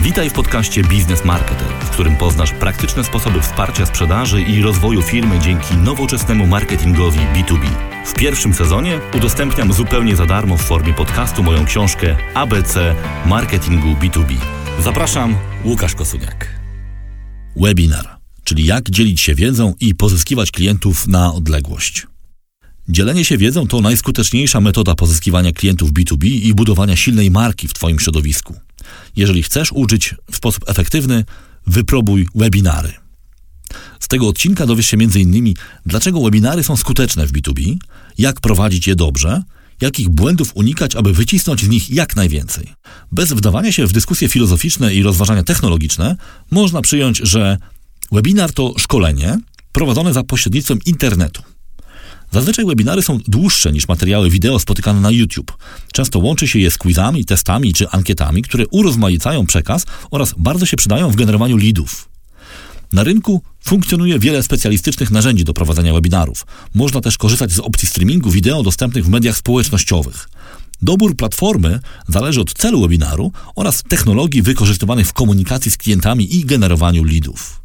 Witaj w podcaście Biznes Marketer, w którym poznasz praktyczne sposoby wsparcia sprzedaży i rozwoju firmy dzięki nowoczesnemu marketingowi B2B. W pierwszym sezonie udostępniam zupełnie za darmo w formie podcastu moją książkę ABC Marketingu B2B. Zapraszam, Łukasz Kosuniak. Webinar, czyli jak dzielić się wiedzą i pozyskiwać klientów na odległość. Dzielenie się wiedzą to najskuteczniejsza metoda pozyskiwania klientów B2B i budowania silnej marki w Twoim środowisku. Jeżeli chcesz uczyć w sposób efektywny, wypróbuj webinary. Z tego odcinka dowiesz się m.in. dlaczego webinary są skuteczne w B2B, jak prowadzić je dobrze, jakich błędów unikać, aby wycisnąć z nich jak najwięcej. Bez wdawania się w dyskusje filozoficzne i rozważania technologiczne, można przyjąć, że webinar to szkolenie prowadzone za pośrednictwem internetu. Zazwyczaj webinary są dłuższe niż materiały wideo spotykane na YouTube. Często łączy się je z quizami, testami czy ankietami, które urozmaicają przekaz oraz bardzo się przydają w generowaniu leadów. Na rynku funkcjonuje wiele specjalistycznych narzędzi do prowadzenia webinarów. Można też korzystać z opcji streamingu wideo dostępnych w mediach społecznościowych. Dobór platformy zależy od celu webinaru oraz technologii wykorzystywanych w komunikacji z klientami i generowaniu leadów.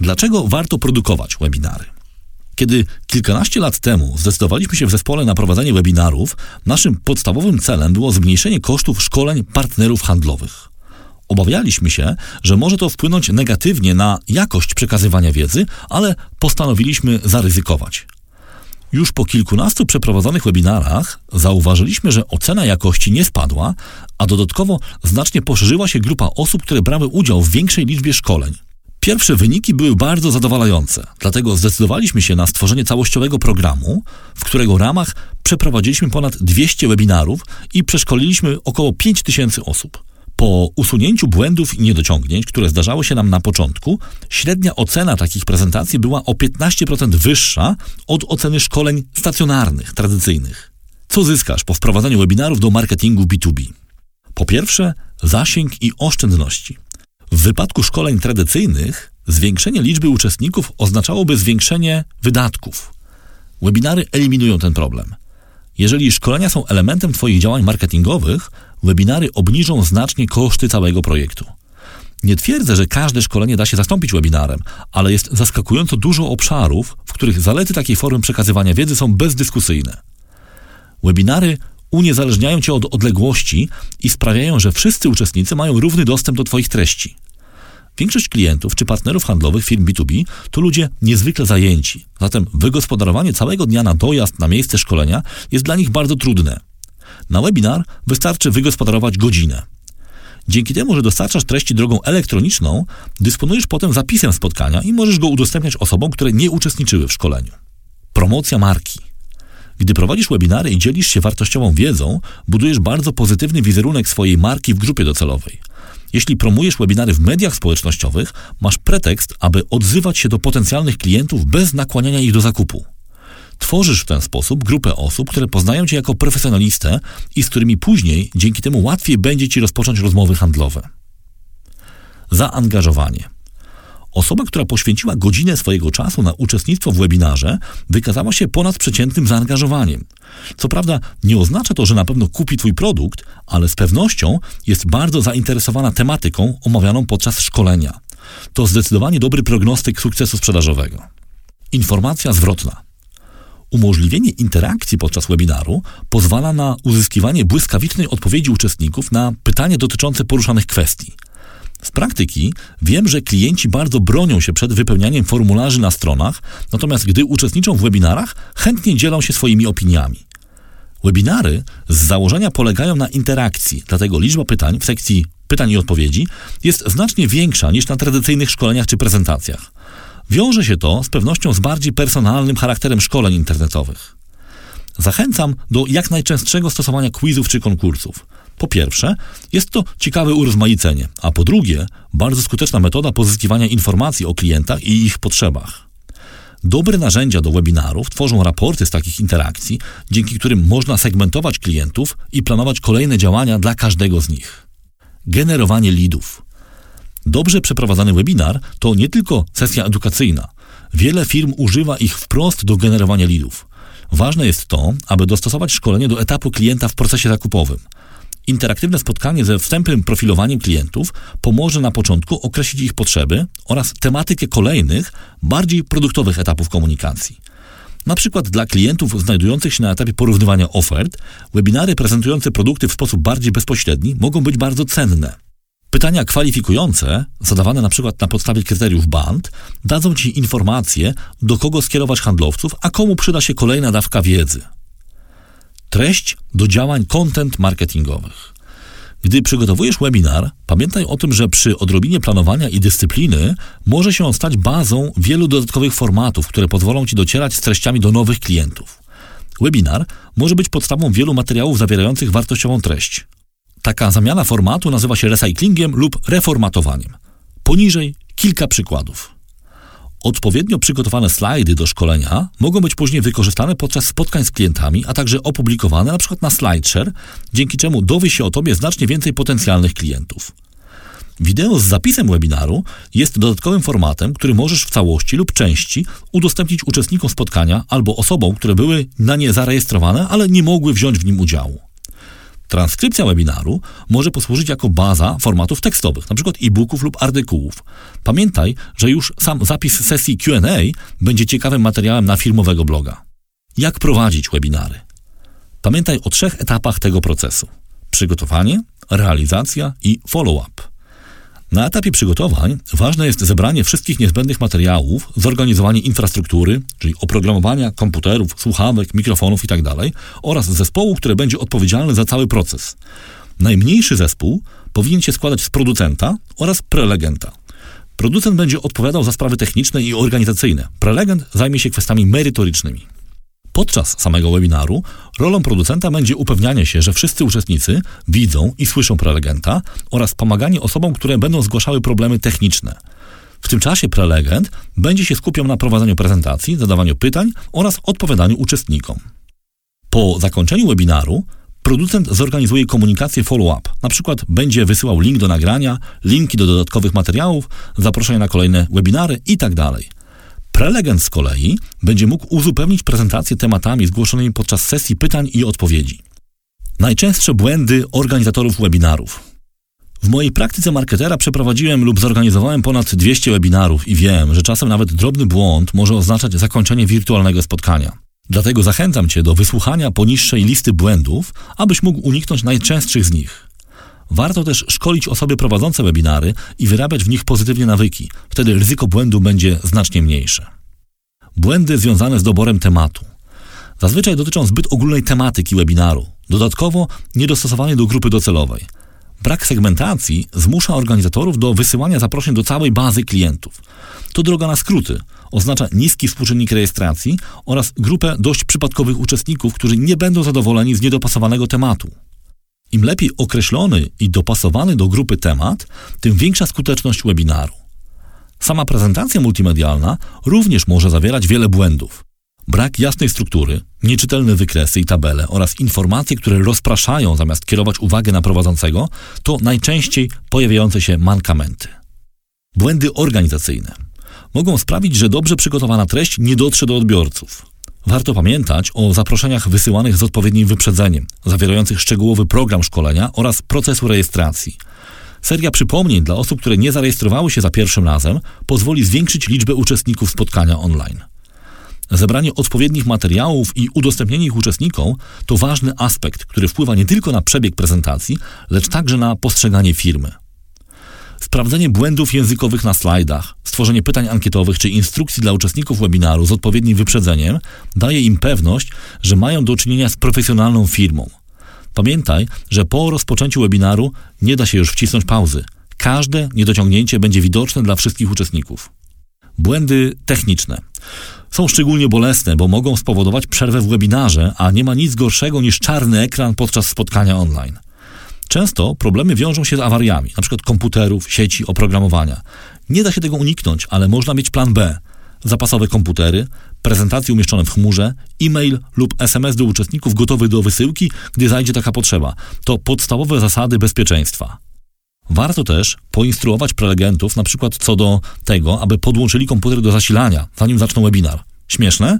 Dlaczego warto produkować webinary? Kiedy kilkanaście lat temu zdecydowaliśmy się w zespole na prowadzenie webinarów, naszym podstawowym celem było zmniejszenie kosztów szkoleń partnerów handlowych. Obawialiśmy się, że może to wpłynąć negatywnie na jakość przekazywania wiedzy, ale postanowiliśmy zaryzykować. Już po kilkunastu przeprowadzonych webinarach zauważyliśmy, że ocena jakości nie spadła, a dodatkowo znacznie poszerzyła się grupa osób, które brały udział w większej liczbie szkoleń. Pierwsze wyniki były bardzo zadowalające, dlatego zdecydowaliśmy się na stworzenie całościowego programu, w którego ramach przeprowadziliśmy ponad 200 webinarów i przeszkoliliśmy około 5000 osób. Po usunięciu błędów i niedociągnięć, które zdarzały się nam na początku, średnia ocena takich prezentacji była o 15% wyższa od oceny szkoleń stacjonarnych, tradycyjnych. Co zyskasz po wprowadzeniu webinarów do marketingu B2B? Po pierwsze, zasięg i oszczędności. W wypadku szkoleń tradycyjnych zwiększenie liczby uczestników oznaczałoby zwiększenie wydatków. Webinary eliminują ten problem. Jeżeli szkolenia są elementem Twoich działań marketingowych, webinary obniżą znacznie koszty całego projektu. Nie twierdzę, że każde szkolenie da się zastąpić webinarem, ale jest zaskakująco dużo obszarów, w których zalety takiej formy przekazywania wiedzy są bezdyskusyjne. Webinary uniezależniają cię od odległości i sprawiają, że wszyscy uczestnicy mają równy dostęp do Twoich treści. Większość klientów czy partnerów handlowych firm B2B to ludzie niezwykle zajęci, zatem wygospodarowanie całego dnia na dojazd na miejsce szkolenia jest dla nich bardzo trudne. Na webinar wystarczy wygospodarować godzinę. Dzięki temu, że dostarczasz treści drogą elektroniczną, dysponujesz potem zapisem spotkania i możesz go udostępniać osobom, które nie uczestniczyły w szkoleniu. Promocja marki. Gdy prowadzisz webinary i dzielisz się wartościową wiedzą, budujesz bardzo pozytywny wizerunek swojej marki w grupie docelowej. Jeśli promujesz webinary w mediach społecznościowych, masz pretekst, aby odzywać się do potencjalnych klientów bez nakłaniania ich do zakupu. Tworzysz w ten sposób grupę osób, które poznają cię jako profesjonalistę i z którymi później dzięki temu łatwiej będzie ci rozpocząć rozmowy handlowe. Zaangażowanie. Osoba, która poświęciła godzinę swojego czasu na uczestnictwo w webinarze, wykazała się ponadprzeciętnym zaangażowaniem. Co prawda, nie oznacza to, że na pewno kupi Twój produkt, ale z pewnością jest bardzo zainteresowana tematyką omawianą podczas szkolenia. To zdecydowanie dobry prognostyk sukcesu sprzedażowego. Informacja zwrotna. Umożliwienie interakcji podczas webinaru pozwala na uzyskiwanie błyskawicznej odpowiedzi uczestników na pytania dotyczące poruszanych kwestii. Z praktyki wiem, że klienci bardzo bronią się przed wypełnianiem formularzy na stronach, natomiast gdy uczestniczą w webinarach, chętnie dzielą się swoimi opiniami. Webinary z założenia polegają na interakcji, dlatego liczba pytań w sekcji pytań i odpowiedzi jest znacznie większa niż na tradycyjnych szkoleniach czy prezentacjach. Wiąże się to z pewnością z bardziej personalnym charakterem szkoleń internetowych. Zachęcam do jak najczęstszego stosowania quizów czy konkursów. Po pierwsze, jest to ciekawe urozmaicenie, a po drugie, bardzo skuteczna metoda pozyskiwania informacji o klientach i ich potrzebach. Dobre narzędzia do webinarów tworzą raporty z takich interakcji, dzięki którym można segmentować klientów i planować kolejne działania dla każdego z nich. Generowanie leadów. Dobrze przeprowadzany webinar to nie tylko sesja edukacyjna. Wiele firm używa ich wprost do generowania leadów. Ważne jest to, aby dostosować szkolenie do etapu klienta w procesie zakupowym. Interaktywne spotkanie ze wstępnym profilowaniem klientów pomoże na początku określić ich potrzeby oraz tematykę kolejnych, bardziej produktowych etapów komunikacji. Na przykład dla klientów znajdujących się na etapie porównywania ofert, webinary prezentujące produkty w sposób bardziej bezpośredni mogą być bardzo cenne. Pytania kwalifikujące, zadawane na przykład na podstawie kryteriów BAND, dadzą Ci informację, do kogo skierować handlowców, a komu przyda się kolejna dawka wiedzy. Treść do działań content marketingowych. Gdy przygotowujesz webinar, pamiętaj o tym, że przy odrobinie planowania i dyscypliny może się on stać bazą wielu dodatkowych formatów, które pozwolą Ci docierać z treściami do nowych klientów. Webinar może być podstawą wielu materiałów zawierających wartościową treść. Taka zamiana formatu nazywa się recyklingiem lub reformatowaniem. Poniżej kilka przykładów. Odpowiednio przygotowane slajdy do szkolenia mogą być później wykorzystane podczas spotkań z klientami, a także opublikowane np. na SlideShare, dzięki czemu dowie się o Tobie znacznie więcej potencjalnych klientów. Wideo z zapisem webinaru jest dodatkowym formatem, który możesz w całości lub części udostępnić uczestnikom spotkania albo osobom, które były na nie zarejestrowane, ale nie mogły wziąć w nim udziału. Transkrypcja webinaru może posłużyć jako baza formatów tekstowych, np. e-booków lub artykułów. Pamiętaj, że już sam zapis sesji QA będzie ciekawym materiałem na firmowego bloga. Jak prowadzić webinary? Pamiętaj o trzech etapach tego procesu: przygotowanie, realizacja i follow-up. Na etapie przygotowań ważne jest zebranie wszystkich niezbędnych materiałów, zorganizowanie infrastruktury, czyli oprogramowania komputerów, słuchawek, mikrofonów itd. Tak oraz zespołu, który będzie odpowiedzialny za cały proces. Najmniejszy zespół powinien się składać z producenta oraz prelegenta. Producent będzie odpowiadał za sprawy techniczne i organizacyjne. Prelegent zajmie się kwestiami merytorycznymi. Podczas samego webinaru rolą producenta będzie upewnianie się, że wszyscy uczestnicy widzą i słyszą prelegenta oraz pomaganie osobom, które będą zgłaszały problemy techniczne. W tym czasie prelegent będzie się skupiał na prowadzeniu prezentacji, zadawaniu pytań oraz odpowiadaniu uczestnikom. Po zakończeniu webinaru producent zorganizuje komunikację follow-up. Na przykład będzie wysyłał link do nagrania, linki do dodatkowych materiałów, zaproszenia na kolejne webinary itd. Prelegent z kolei będzie mógł uzupełnić prezentację tematami zgłoszonymi podczas sesji pytań i odpowiedzi. Najczęstsze błędy organizatorów webinarów. W mojej praktyce marketera przeprowadziłem lub zorganizowałem ponad 200 webinarów i wiem, że czasem nawet drobny błąd może oznaczać zakończenie wirtualnego spotkania. Dlatego zachęcam Cię do wysłuchania poniższej listy błędów, abyś mógł uniknąć najczęstszych z nich. Warto też szkolić osoby prowadzące webinary i wyrabiać w nich pozytywnie nawyki. Wtedy ryzyko błędu będzie znacznie mniejsze. Błędy związane z doborem tematu. Zazwyczaj dotyczą zbyt ogólnej tematyki webinaru, dodatkowo niedostosowanej do grupy docelowej. Brak segmentacji zmusza organizatorów do wysyłania zaproszeń do całej bazy klientów. To droga na skróty. Oznacza niski współczynnik rejestracji oraz grupę dość przypadkowych uczestników, którzy nie będą zadowoleni z niedopasowanego tematu. Im lepiej określony i dopasowany do grupy temat, tym większa skuteczność webinaru. Sama prezentacja multimedialna również może zawierać wiele błędów. Brak jasnej struktury, nieczytelne wykresy i tabele oraz informacje, które rozpraszają zamiast kierować uwagę na prowadzącego, to najczęściej pojawiające się mankamenty. Błędy organizacyjne mogą sprawić, że dobrze przygotowana treść nie dotrze do odbiorców. Warto pamiętać o zaproszeniach wysyłanych z odpowiednim wyprzedzeniem, zawierających szczegółowy program szkolenia oraz procesu rejestracji. Seria przypomnień dla osób, które nie zarejestrowały się za pierwszym razem, pozwoli zwiększyć liczbę uczestników spotkania online. Zebranie odpowiednich materiałów i udostępnienie ich uczestnikom to ważny aspekt, który wpływa nie tylko na przebieg prezentacji, lecz także na postrzeganie firmy. Sprawdzenie błędów językowych na slajdach, stworzenie pytań ankietowych czy instrukcji dla uczestników webinaru z odpowiednim wyprzedzeniem daje im pewność, że mają do czynienia z profesjonalną firmą. Pamiętaj, że po rozpoczęciu webinaru nie da się już wcisnąć pauzy. Każde niedociągnięcie będzie widoczne dla wszystkich uczestników. Błędy techniczne są szczególnie bolesne, bo mogą spowodować przerwę w webinarze, a nie ma nic gorszego niż czarny ekran podczas spotkania online. Często problemy wiążą się z awariami, np. komputerów, sieci, oprogramowania. Nie da się tego uniknąć, ale można mieć plan B. Zapasowe komputery, prezentacje umieszczone w chmurze, e-mail lub SMS do uczestników gotowy do wysyłki, gdy zajdzie taka potrzeba. To podstawowe zasady bezpieczeństwa. Warto też poinstruować prelegentów na przykład co do tego, aby podłączyli komputer do zasilania, zanim zaczną webinar. Śmieszne?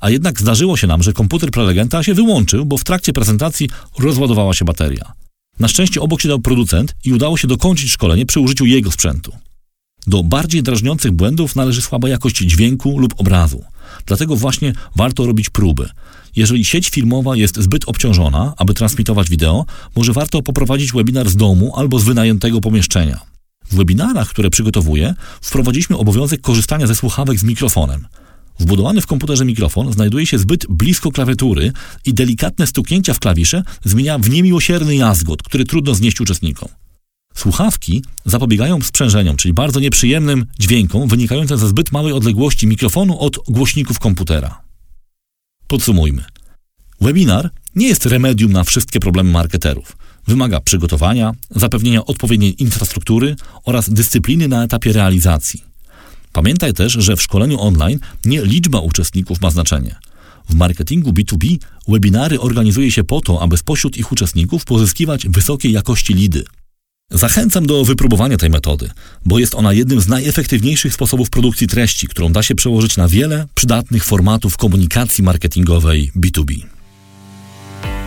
A jednak zdarzyło się nam, że komputer prelegenta się wyłączył, bo w trakcie prezentacji rozładowała się bateria. Na szczęście obok siedział producent i udało się dokończyć szkolenie przy użyciu jego sprzętu. Do bardziej drażniących błędów należy słaba jakość dźwięku lub obrazu. Dlatego właśnie warto robić próby. Jeżeli sieć filmowa jest zbyt obciążona, aby transmitować wideo, może warto poprowadzić webinar z domu albo z wynajętego pomieszczenia. W webinarach, które przygotowuję, wprowadziliśmy obowiązek korzystania ze słuchawek z mikrofonem. Wbudowany w komputerze mikrofon znajduje się zbyt blisko klawiatury i delikatne stuknięcia w klawisze zmienia w niemiłosierny jazgot, który trudno znieść uczestnikom. Słuchawki zapobiegają sprzężeniom, czyli bardzo nieprzyjemnym dźwiękom wynikającym ze zbyt małej odległości mikrofonu od głośników komputera. Podsumujmy. Webinar nie jest remedium na wszystkie problemy marketerów. Wymaga przygotowania, zapewnienia odpowiedniej infrastruktury oraz dyscypliny na etapie realizacji. Pamiętaj też, że w szkoleniu online nie liczba uczestników ma znaczenie. W marketingu B2B webinary organizuje się po to, aby spośród ich uczestników pozyskiwać wysokiej jakości lidy. Zachęcam do wypróbowania tej metody, bo jest ona jednym z najefektywniejszych sposobów produkcji treści, którą da się przełożyć na wiele przydatnych formatów komunikacji marketingowej B2B.